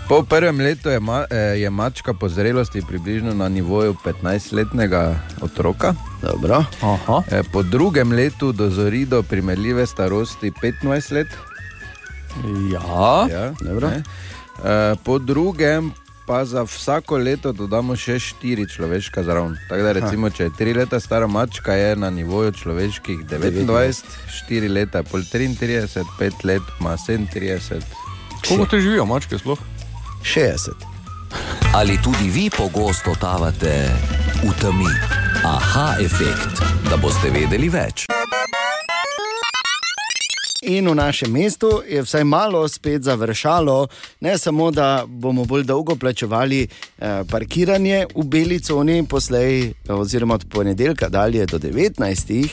Po prvem letu je, ma, eh, je mačka po zrelosti približno na nivoju 15-letnega otroka. Dobro. Eh, po drugem letu dozori do primerljive starosti 25 let. Ja, ja dobro. ne. Eh, po drugem pa za vsako leto dodamo še 4 človeška zraven. Tako da, recimo, če je 3 leta stara mačka, je na nivoju človeških 29, 4 leta, pol 33, 5 let ima 37. Koliko te živijo, mačke sploh? 60. Ali tudi vi pogosto totavate v temi? Aha, efekt, da boste vedeli več. In v našem mestu je vsaj malo spet završalo, ne samo, da bomo bolj dolgo plačevali eh, parkiranje v beli coni, poslej, oziroma od ponedeljka dalje do 19,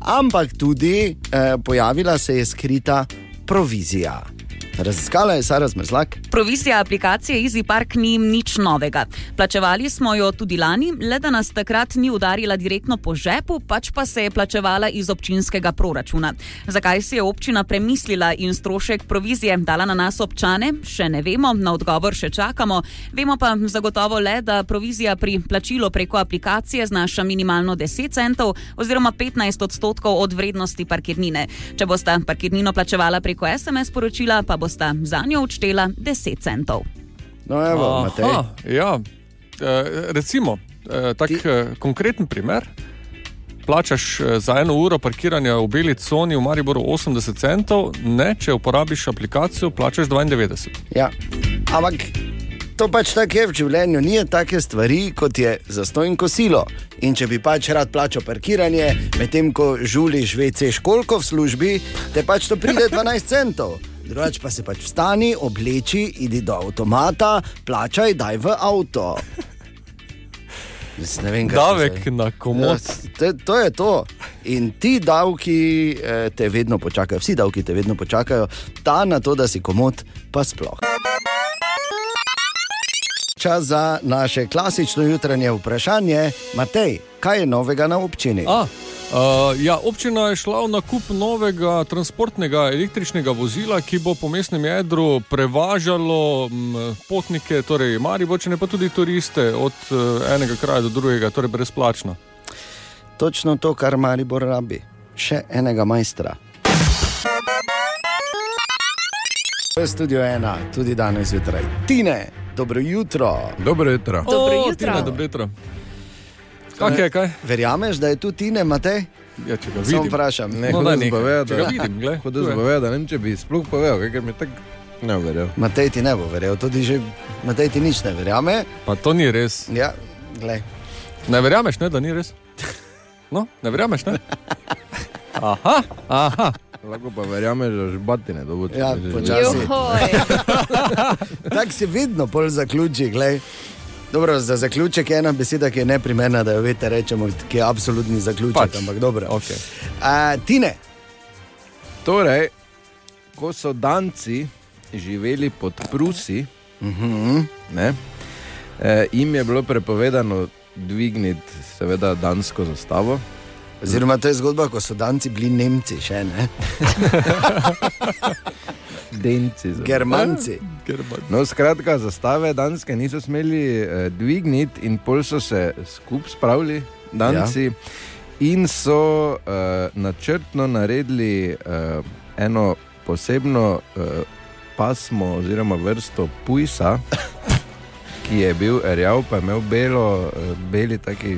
ampak tudi eh, pojavila se je skrita provizija. Raziskala je Sara Zmrzlak. Provizija aplikacije EasyPark ni nič novega. Plačevali smo jo tudi lani, le da nas takrat ni udarila direktno po žepu, pač pa se je plačevala iz občinskega proračuna. Zakaj si je občina premislila in strošek provizije dala na nas občane, še ne vemo, na odgovor še čakamo. Vemo pa zagotovo le, da provizija pri plačilu preko aplikacije znaša minimalno 10 centov oziroma 15 odstotkov od vrednosti parkirnine. Če boste parkirnino plačevala preko SMS poročila, pa boste za njo odštela 10 centov. No, evo, Aha, ja. e, recimo, e, tak e, konkreten primer. Plačaš e, za eno uro parkiranja v beli coni v Mariboru 80 centov, ne, če uporabiš aplikacijo, plačaš 92. Ja. Ampak to pač tako je v življenju, ni take stvari, kot je zastoj in kosilo. In če bi pač rad plačal parkiranje, medtem ko žuliš vece školko v službi, te pač to pride 12 centov. Drugač pa se pač vstani, obleči, idi do avtomata, plačaj, daj v avto. Ne vem, kaj Davek to na komod. Ja, to, to je to. In ti davki eh, te vedno počakajo, vsi davki te vedno počakajo, ta na to, da si komod, pa sploh. Čas za naše klasično jutranje vprašanje. Matej, kaj je novega na občini? A, uh, ja, občina je šla v nakup novega transportnega električnega vozila, ki bo po mestnem jedru prevažalo m, potnike, torej Maribočane, pa tudi turiste od uh, enega kraja do drugega, torej brezplačno. Točno to, kar Maribor rabi. Še enega majstra. V studiu ena, tudi danes zjutraj. Tine, dobro jutro. Dobro jutro. Dobro O, jutro. Tina, dobro jutro. Kaj je, kaj? Verjameš, da je tu Tine, Matej? Ja, če ga Samo vidim. vprašam. Ne, No, daj da nehaj. zbove, Če ga vidim, glej, Hodo tu je. zbove, da ne vem, če bi sploh povedal, ker mi tako ne verjel. Matej ti ne bo verjel, tudi že Matej ti nič ne verjame. Pa to ni res. Ja, glej. Ne verjameš, ne, da ni res? No, ne verjameš, ne? Aha, aha. Lahko pa verjameš, da že batine dobo. Ja, počasi. Tako se vedno pol zaključi. Glej. Dobro, za zaključek je ena beseda, ki je neprimerna, da jo veste, rečemo, ki je absolutni zaključek. Pač. Ampak dobro. Okay. A, tine, Torej, ko so Danci živeli pod Prusi, uh -huh. ne, eh, jim je bilo prepovedano dvigniti, seveda, dansko zastavo. oziroma to je zgodba, ko so Danci bili Nemci, še ne. Denci. za- Germanci. No, skratka, zastave danske niso smeli eh, dvigniti, in pol so se skupaj spravili, danci, ja. in so eh, načrtno naredili eh, eno posebno eh, pasmo oziroma vrsto pujsa, ki je bil rjav, pa je imel belo, eh, beli taki.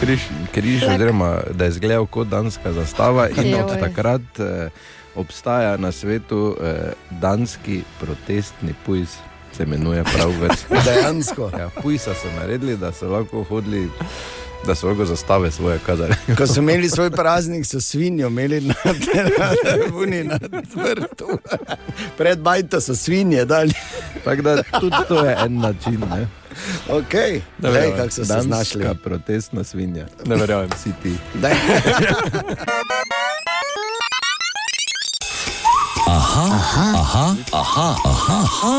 Križ, križ oziroma da je izgledal kot danska zastava, in od takrat eh, obstaja na svetu eh, danski protestni pujs, se imenuje prav vrsta. Dejansko. Ja, pujsa so naredili, da so lahko hodili, da so lahko zastave svoje kazali. Ko so imeli svoj praznik, so svinjo imeli na terenu, na vrtu. Pred bajto so svinje dali. Tako da tudi to je en način. Ne? Okay. Lej, kako so se znašli. protestna svinja. Ne verjamem. Si ti. Aha, Aha, aha, aha, aha, aha,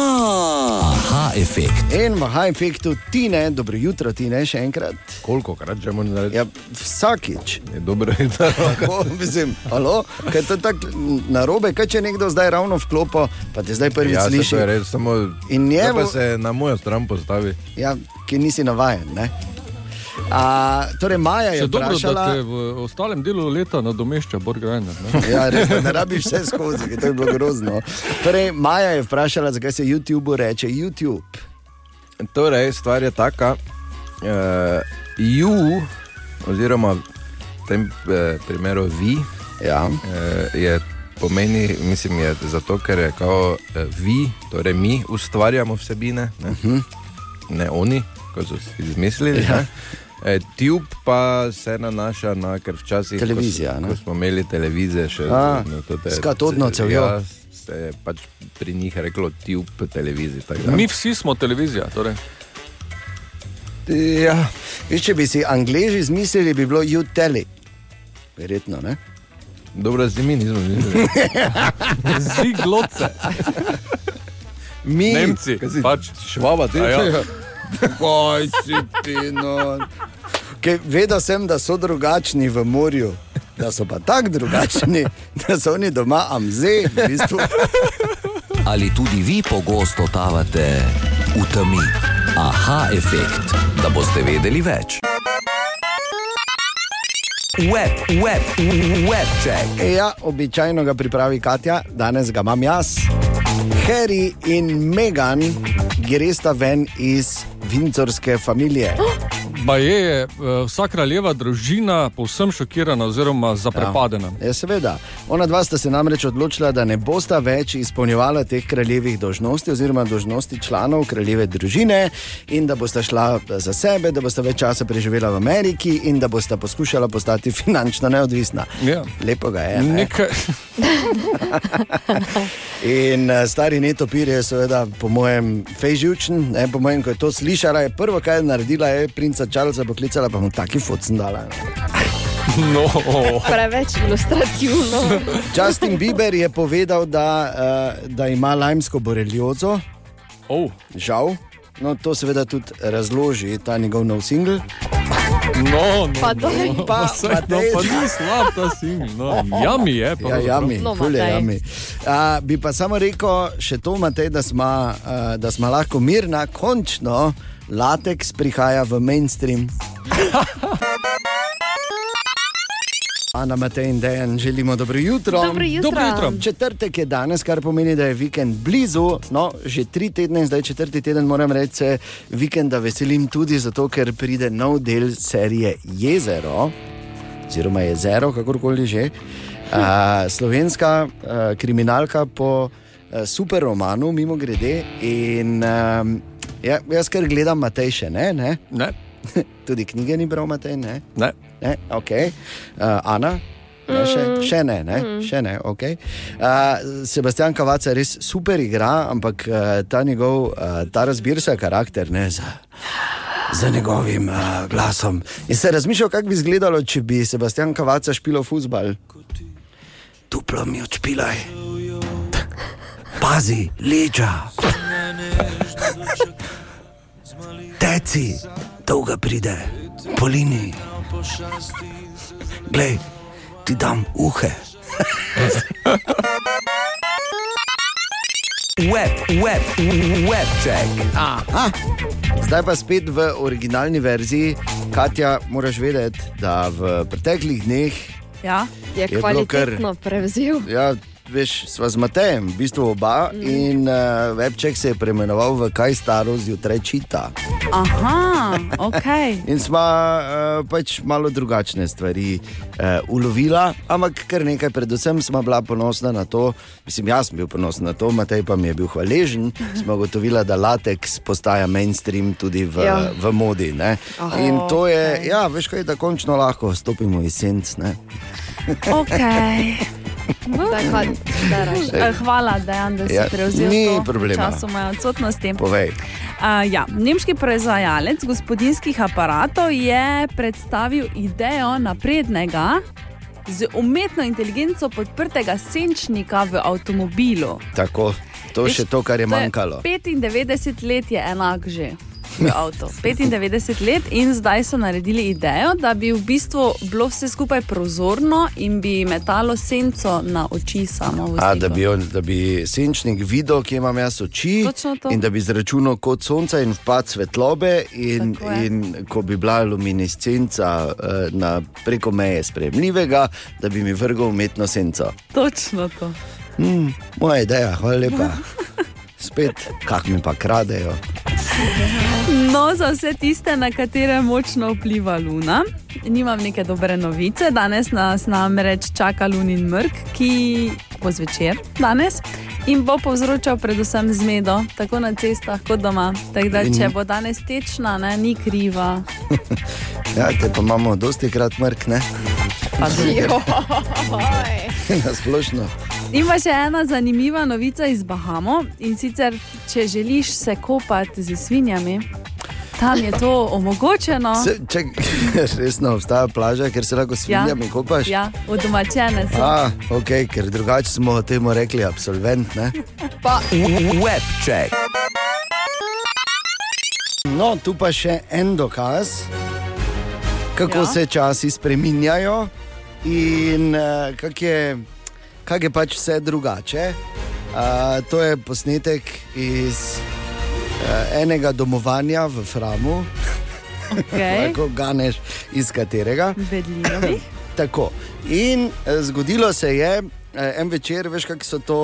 aha, efekt. In v aha efektu tine, dobro jutro, tine, še enkrat. Koliko krat že moramo narediti? Ja, vsakič. Je dobro, da Tako, mislim, alo, kaj to tako narobe, kaj če nekdo zdaj ravno vklopo, pa te zdaj prvič ja, se sliši. to je res, samo In njemu- pa se na mojo stran postavi. Ja, ki nisi navaden. Ne? A, torej, Maja je dobro, da vprašala. te v ostalem delu leta nadomešča Borgrajner. Ja, res, da ne rabiš vse skozi, ker to je bilo grozno. Torej, Maja je vprašala, zakaj se YouTubeu reče YouTube. Torej, stvar je taka, uh, ju, oziroma v tem uh, primeru vi, ja. uh, je pomeni, mislim, je zato, ker je kao uh, vi, torej mi ustvarjamo vsebine, ne, uh -huh. ne oni, ko so si izmislili. Ja. Ja. E, Tube pa se nanaša na, ker včasih, Televizija, ko, ko smo imeli televizijo, še A, no, to te- s katodno cevjo. Ja, se je pač pri njih reklo televizija. tako da. Mi vsi smo televizija. Torej. Ja. Viš, če bi si angliži izmislili, bi bilo YouTube. Verjetno, ne? Dobro, zdaj mi nismo mislili. Ziglotce. Mi, Nemci, pač. Švaba, ti ja. Kaj si ti, no. Kaj, vedel sem, da so drugačni v morju, da so pa tako drugačni, da so oni doma amze. V bistvu. Ali tudi vi pogosto totavate v temi? Aha efekt, da boste vedeli več. Web, web, web check. Ja, običajno ga pripravi Katja, danes ga imam jaz. Harry in Megan gresta ven iz Vincorske familije. Pa je, je eh, vsa kraljeva družina povsem šokirana oziroma zaprepadena. Ja, seveda. Ona dva sta se namreč odločila, da ne bosta več izpolnjevala teh kraljevih dožnosti oziroma dožnosti članov kraljeve družine in da bosta šla za sebe, da bosta več časa preživela v Ameriki in da bosta poskušala postati finančno neodvisna. Ja. Lepo ga je. Ne? Nekaj, In uh, stari netopir je, seveda, po mojem, fejživčen. Ne, po mojem, ko je to slišala, je prvo, kar je naredila, je princa Čarlza poklicala, pa mu taki focen dala. no. Preveč ilustrativno. Justin Bieber je povedal, da, uh, da ima lajmsko boreliozo. Oh. Žal. No, to seveda tudi razloži ta njegov nov singl. No, no, Pa to je- no, Pa- saj, pa no, pa ni slab ta singl. No, jami je. Ja, pravzaprav. jami, No, ful je Matej. jami. Uh, bi pa samo rekel še to, Matej, da smo lahko mirna, končno lateks prihaja v mainstream. Ana, Matej in Dejan, želimo dobro jutro. Dobro jutro. Dobro jutro. Četrtek je danes, kar pomeni, da je vikend blizu. No, že tri tedne, zdaj četrti teden, moram reči, se vikenda veselim tudi zato, ker pride nov del serije Jezero, oziroma Jezero, kakorkoli že. Uh, slovenska uh, kriminalka po uh, super romanu, mimo grede. In um, ja, jaz, ker gledam Matej še ne. ne? ne. Tudi knjige ni bral Matej, ne. ne. ne? Okay. Uh, Ana. Ne, še, Mm. še ne, ne? Mm. še ne. Okay. Uh, Sebastian Kavaca res super igra, ampak uh, ta njegov, uh, ta razbirsa karakter, ne za, za njegovim uh, glasom. In se razmišljal, kako bi izgledalo, če bi Sebastian Kavaca špilo futbal. Tuplo mi odšpilaj. Pazi, leča. Teci, dolga pride, polini. Glej, ti dam uhe. Web, web, web check. Aha. Zdaj pa spet v originalni verziji. Katja, moraš vedeti, da v preteklih dneh Ja. Je Je bilo kar- kvalitetno prevzel. Ja, veš, sva z Matejem, v bistvu oba, mm. in uh, webček se je preimenoval v Kaj staro zjutraj čita. Aha, ok. In sva uh, pač malo drugačne stvari uh, ulovila, ampak kar nekaj, predvsem smo bila ponosna na to, mislim, jaz sem bil ponosen na to, Matej pa mi je bil hvaležen, smo ugotovila, da lateks postaja mainstream tudi v, ja. V modi. Ne? Oh, In to je, ja, veš kaj, da končno lahko stopimo iz senc. Ne? Ok. Daj, raje. Eh, Hvala, Dejan, da si Ja, prevzel problema. v moje odsotnosti. Povej. Uh, ja, nemški proizvajalec gospodinjskih aparatov je predstavil idejo naprednega z umetno inteligenco podprtega senčnika v avtomobilu. Tako, to še to, kar je manjkalo. 95 let je enak že. V Avto. 95 let in zdaj so naredili idejo, da bi v bistvu bilo vse skupaj prozorno in bi metalo senco na oči samo v A, da, bi on, da bi senčnik videl, kje imam jaz oči, in da bi zračunal kot sonce in vpad svetlobe, in, in ko bi bila luminescenca eh, na preko meje sprejemljivega, da bi mi vrgel umetno senco. Točno to. Hmm, moja ideja, hvala lepa. Spet, kak mi pa kradejo. No, za vse tiste, na katere močno vpliva Luna, nimam neke dobre novice. Danes nas namreč čaka Lunin mrk, ki bo zvečer danes in bo povzročal predvsem zmedo, tako na cestah kot doma. Tako da, In- če bo danes tečna, ne, ni kriva. Ja, te pa imamo dosti krat mrk, ne? Pa Na splošno. Ima še ena zanimiva novica iz Bahamo in sicer, če želiš se kopati z svinjami, tam je to omogočeno. Se, če resno obstaja plaža, ker se lahko s svinjami kopaš? Ja, udomačene so. A, ok, ker drugače smo temu rekli absolvent. Ne? Pa, Webček. No, tu pa še en dokaz, kako Ja. ja. se časi spreminjajo in uh, kako je, kak je pač vse drugače. Uh, to je posnetek iz enega domovanja v Framu, Okay. lahko ganeš iz katerega. Bedljivih. Tako. In eh, zgodilo se je. eh, En večer, veš, kako so to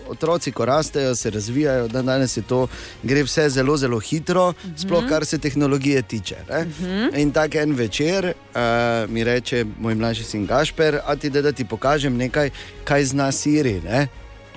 uh, otroci, ko rastejo, se razvijajo, dan danes je to, gre vse zelo, zelo hitro, uh -huh. sploh kar se tehnologije tiče. Uh Mhm. -huh. In tako en večer uh, mi reče moj mlajši sin Gašper, a ti da, da ti pokažem nekaj, kaj zna Siri. Ne?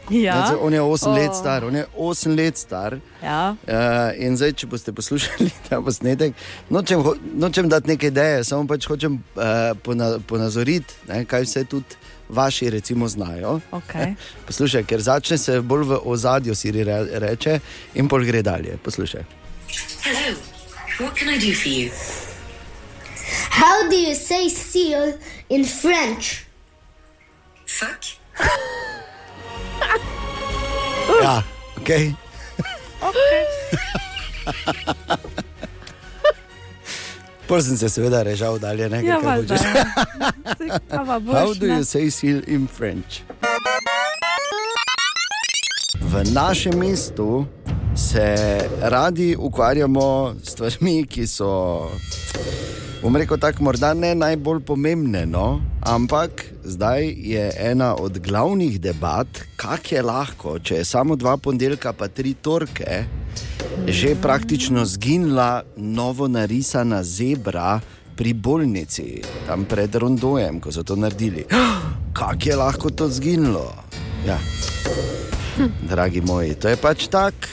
Ja. Zdaj, On je 8 oh. let star, on je 8 let star. Ja. Uh, in zdaj, če boste poslušali ta posnetek, nočem, nočem dati neke ideje, samo pač hočem uh, pona, ponazoriti, ne, kaj vse tudi vaši recimo znajo. Okay. Poslušaj, ker začne se bolj v ozadju, si re, reče, in pol gre dalje. Poslušaj. Hello, what can I do for you? How do you say seal in French? Fuck? Ja, ok. Pol sem se seveda režal dalje, ne Ja, kaj hočeš. kaj pa boš, How do ne? you say seal in French? V našem mestu se radi ukvarjamo s stvarmi, ki so, bom rekel, tako morda ne najbolj pomembne, no? Ampak zdaj je ena od glavnih debat, kako je lahko, če je samo dva ponedeljka, pa tri torke, že praktično zginila novo narisana zebra. Pri bolnici, tam pred Rondojem, ko so to naredili. Kako je lahko to zginilo? Ja. Dragi moji, to je pač tako,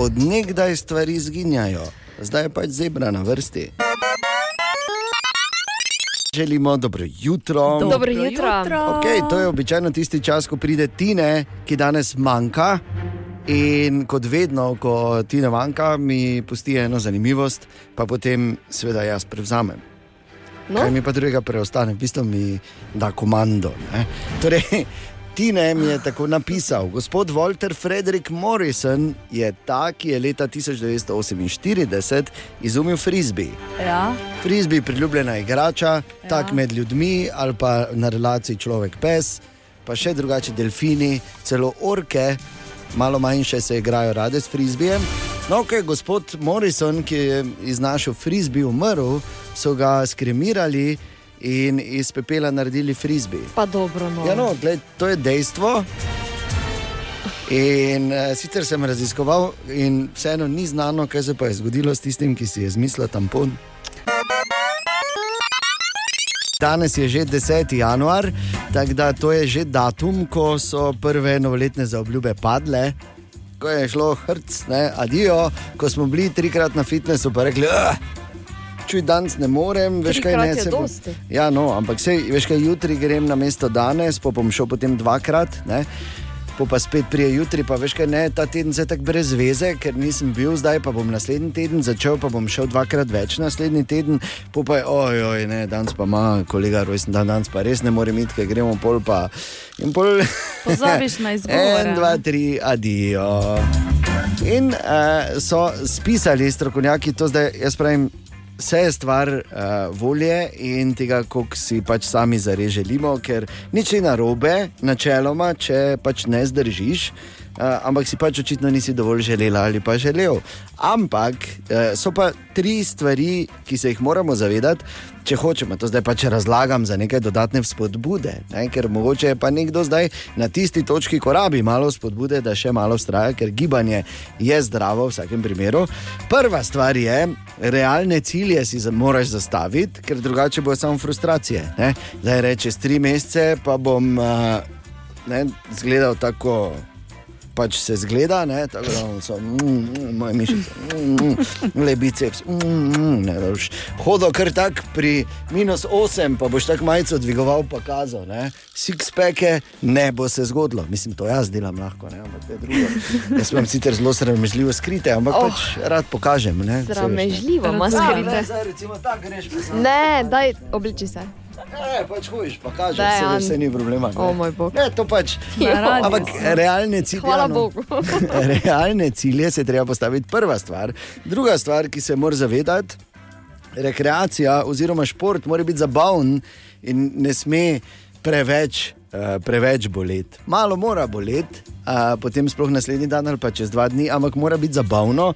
odnegdaj stvari zginjajo, zdaj je pač zebra na vrsti. Želimo dobro jutro. Dobro jutro. Okay, to je običajno tisti čas, ko pride Tine, ki danes manjka. In kot vedno, ko ti ne manjka, mi pusti eno zanimivost, pa potem seveda jaz prevzamem. No. Kaj mi pa drugega preostane, v bistvu mi da komando. Ne? Torej, Tine mi je tako napisal. Gospod Walter Frederick Morrison je ta, ki je leta 1948 izumil frisbee. Ja. Frisbee, priljubljena igrača, ja. tak med ljudmi ali pa na relaciji človek-pes, pa še drugače delfini, celo orke, malo manjše se igrajo rade s frisbijem. No, ko je gospod Morrison, ki je iznašel frisbee, umrl, so ga skremirali in iz pepela naredili frisbee. Pa dobro, no. Ja, no, gled, to je dejstvo. In uh, sicer sem raziskoval, in vseeno ni znano, kaj se je zgodilo s tistim, ki si je zmislil tampon. Danes je že 10. januar, tako da to je že datum, ko so prve novoletne zaobljube padle. Ko je šlo hrc, ne, adijo, ko smo bili trikrat na fitnessu, pa rekli, "Ah, čuj, danes ne morem, veš kaj ne. se bom-" dosti. Ja, no, ampak sej, veš kaj, jutri grem na mesto danes, pa bom šel potem dvakrat. Ne? po pa spet prije jutri, pa veš kaj, ne, ta teden se je tako brez veze, ker nisem bil zdaj, pa bom naslednji teden začel, pa bom šel dvakrat več naslednji teden, po pa je, ojoj, ne, danes pa ima kolega rojsten dan, danes pa res ne morem iti, ker gremo pol pa in pol. Pozabiš na izgovore. En, dva, tri, adijo. In uh, so spisali strokovnjaki to zdaj, jaz pravim. Vse je stvar uh, volje in tega, kako si pač sami zares želimo, ker nič ni narobe, načeloma, če pač ne zdržiš, uh, ampak si pač očitno nisi dovolj želela ali pa želel. Ampak uh, so pa tri stvari, ki se jih moramo zavedati, če hočemo. To zdaj pač razlagam za neke dodatne spodbude, ne? ker mogoče je pa nekdo zdaj na tisti točki, ko rabi malo spodbude, da še malo vztraja, ker gibanje je zdravo v vsakem primeru. Prva stvar je, realne cilje si moraš zastaviti, ker drugače bo samo frustracije. Ne? Zdaj rečeš tri mesece, pa bom ne, zgledal tako. Pač se zgleda, ne, tako da so mm, mm, moje mišice, mm, mm, le biceps. Mm, mm, ne, da boš hodil kar tak pri minus 8, pa boš tako majico dvigoval, pa kazal. Six peke ne bo se zgodilo. Mislim, to jaz delam lahko, ne, ampak to je drugo. Jaz sem sicer zelo sramežljivo skrite, ampak Oh. pač rad pokažem. Ne, ne. Sramežljivo Ja, skrite. ne, zdaj recimo tako greš, Ne, daj, obliči se. Ne, pač hojiš, pa kažeš, da An. vse ni problema. Ne. O moj bog. Ne, to pač. Radiju Ampak realne cilje. Hvala ja, no. Bogu. realne cilje se treba postaviti prva stvar. Druga stvar, ki se mora zavedati, rekreacija oziroma šport mora biti zabaven in ne sme preveč. Uh, preveč boleti. Malo mora boleti, uh, potem sploh naslednji dan ali pa čez dva dni, ampak mora biti zabavno.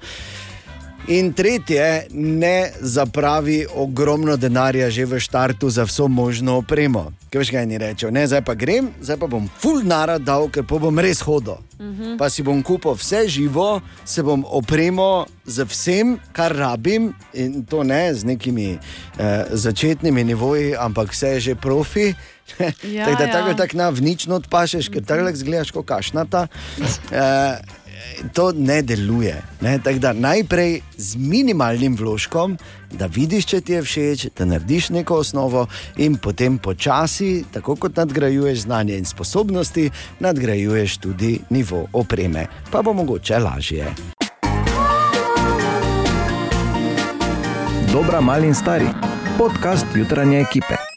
In tretje, ne zapravi ogromno denarja že v štartu za vso možno opremo. Kaj veš, kaj ni rečejo? Ne, zdaj pa grem, zdaj pa bom full narad dal, ker pa bom res hodil. Mhm. Pa si bom kupil vse živo, se bom opremo z vsem, kar rabim, in to ne z nekimi eh, začetnimi nivoji, ampak vse je že profi. Ja, tako da ja. tako tako na vnično odpašeš, ker tako zgledaš kot kašnata. Eh, to ne deluje. Ne? Tako da najprej z minimalnim vložkom, da vidiš, če ti je všeč, da narediš neko osnovo, in potem počasi, tako kot nadgrajuješ znanje in sposobnosti, nadgrajuješ tudi nivo opreme, pa bo mogoče lažje. Dobra, mali in stari. Podcast jutranje ekipe.